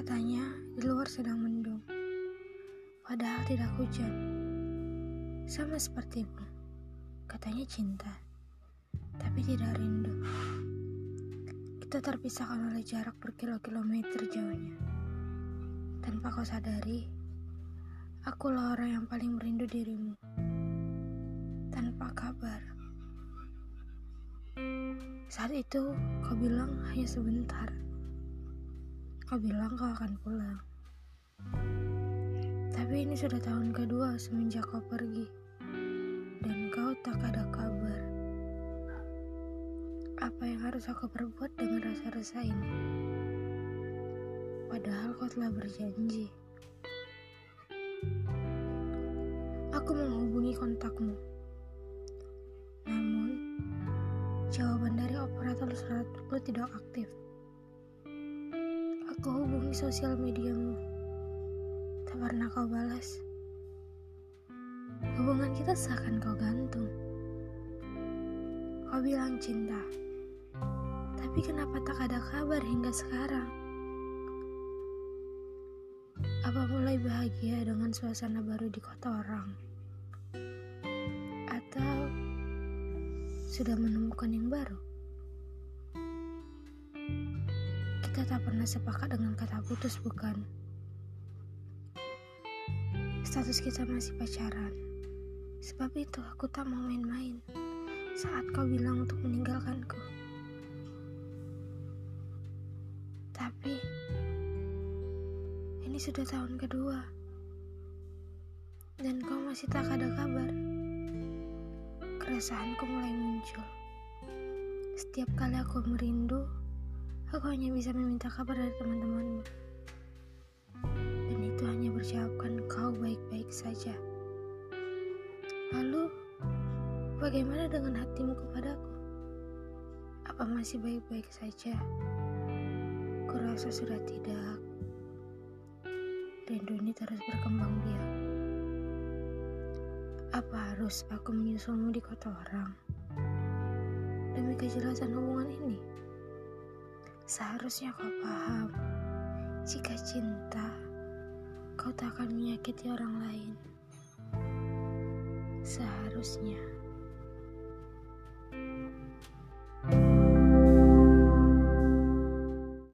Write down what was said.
Katanya di luar sedang mendung, padahal tidak hujan. Sama sepertimu, katanya cinta, tapi tidak rindu. Kita terpisahkan oleh jarak berkilo-kilometer jauhnya. Tanpa kau sadari, akulah orang yang paling merindu dirimu. Tanpa kabar. Saat itu, kau bilang hanya sebentar. Kau bilang kau akan pulang. Tapi ini sudah tahun kedua semenjak kau pergi. Dan kau tak ada kabar. Apa yang harus aku perbuat dengan rasa-rasa ini? Padahal kau telah berjanji. Aku menghubungi kontakmu. Namun, jawaban dari operator suratku tidak aktif. Aku hubungi sosial mediamu. Tak pernah kau balas. Hubungan kita seakan kau gantung. Kau bilang cinta. Tapi kenapa tak ada kabar hingga sekarang? Apa mulai bahagia dengan suasana baru di kota orang? Atau sudah menemukan yang baru? Kita tak pernah sepakat dengan kata putus, bukan? Status kita masih pacaran. Sebab itu aku tak mau main-main saat kau bilang untuk meninggalkanku. Tapi ini sudah tahun kedua dan kau masih tak ada kabar. Keresahanku mulai muncul. Setiap kali aku merindu, aku hanya bisa meminta kabar dari teman-temanmu. Dan itu hanya berjawabkan kau baik-baik saja. Lalu, bagaimana dengan hatimu kepadaku? Apa masih baik-baik saja? Kurasa sudah tidak. Rindu ini terus berkembang biak. Apa harus aku menyusulmu di kota orang? Demi kejelasan hubungan ini. Seharusnya kau paham, jika cinta, kau tak akan menyakiti orang lain. Seharusnya.